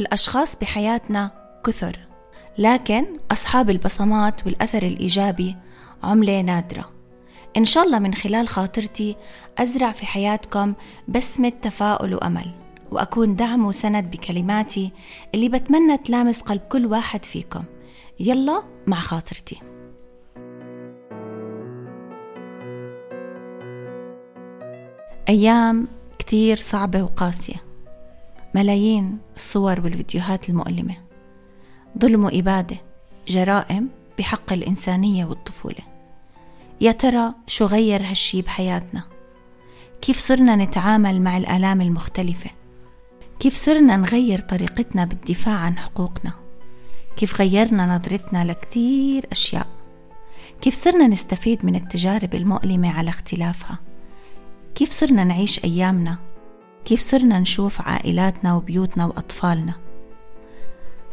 الأشخاص بحياتنا كثر لكن أصحاب البصمات والأثر الإيجابي عملة نادرة. إن شاء الله من خلال خاطرتي أزرع في حياتكم بسمة تفاؤل وأمل وأكون دعم وسند بكلماتي اللي بتمنى تلامس قلب كل واحد فيكم. يلا مع خاطرتي. أيام كتير صعبة وقاسية. ملايين الصور والفيديوهات المؤلمة. ظلم وإبادة جرائم بحق الإنسانية والطفولة. يا ترى شو غير هالشي بحياتنا؟ كيف صرنا نتعامل مع الآلام المختلفة؟ كيف صرنا نغير طريقتنا بالدفاع عن حقوقنا؟ كيف غيرنا نظرتنا لكثير أشياء؟ كيف صرنا نستفيد من التجارب المؤلمة على اختلافها؟ كيف صرنا نعيش أيامنا كيف صرنا نشوف عائلاتنا وبيوتنا وأطفالنا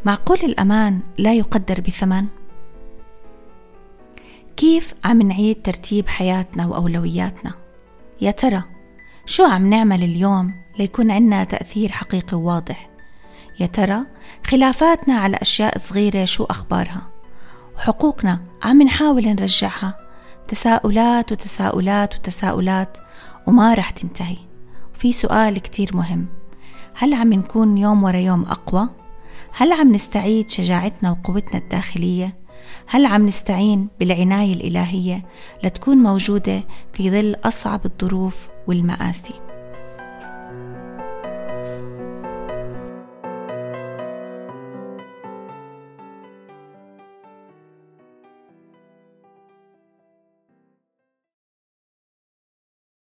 معقول الأمان لا يقدر بثمن؟ كيف عم نعيد ترتيب حياتنا وأولوياتنا؟ يا ترى شو عم نعمل اليوم ليكون عنا تأثير حقيقي وواضح؟ يا ترى خلافاتنا على أشياء صغيرة شو أخبارها؟ وحقوقنا عم نحاول نرجعها تساؤلات وتساؤلات وتساؤلات وما رح تنتهي وفي سؤال كتير مهم هل عم نكون يوم ورا يوم أقوى؟ هل عم نستعيد شجاعتنا وقوتنا الداخلية؟ هل عم نستعين بالعناية الإلهية لتكون موجودة في ظل أصعب الظروف والمآسي؟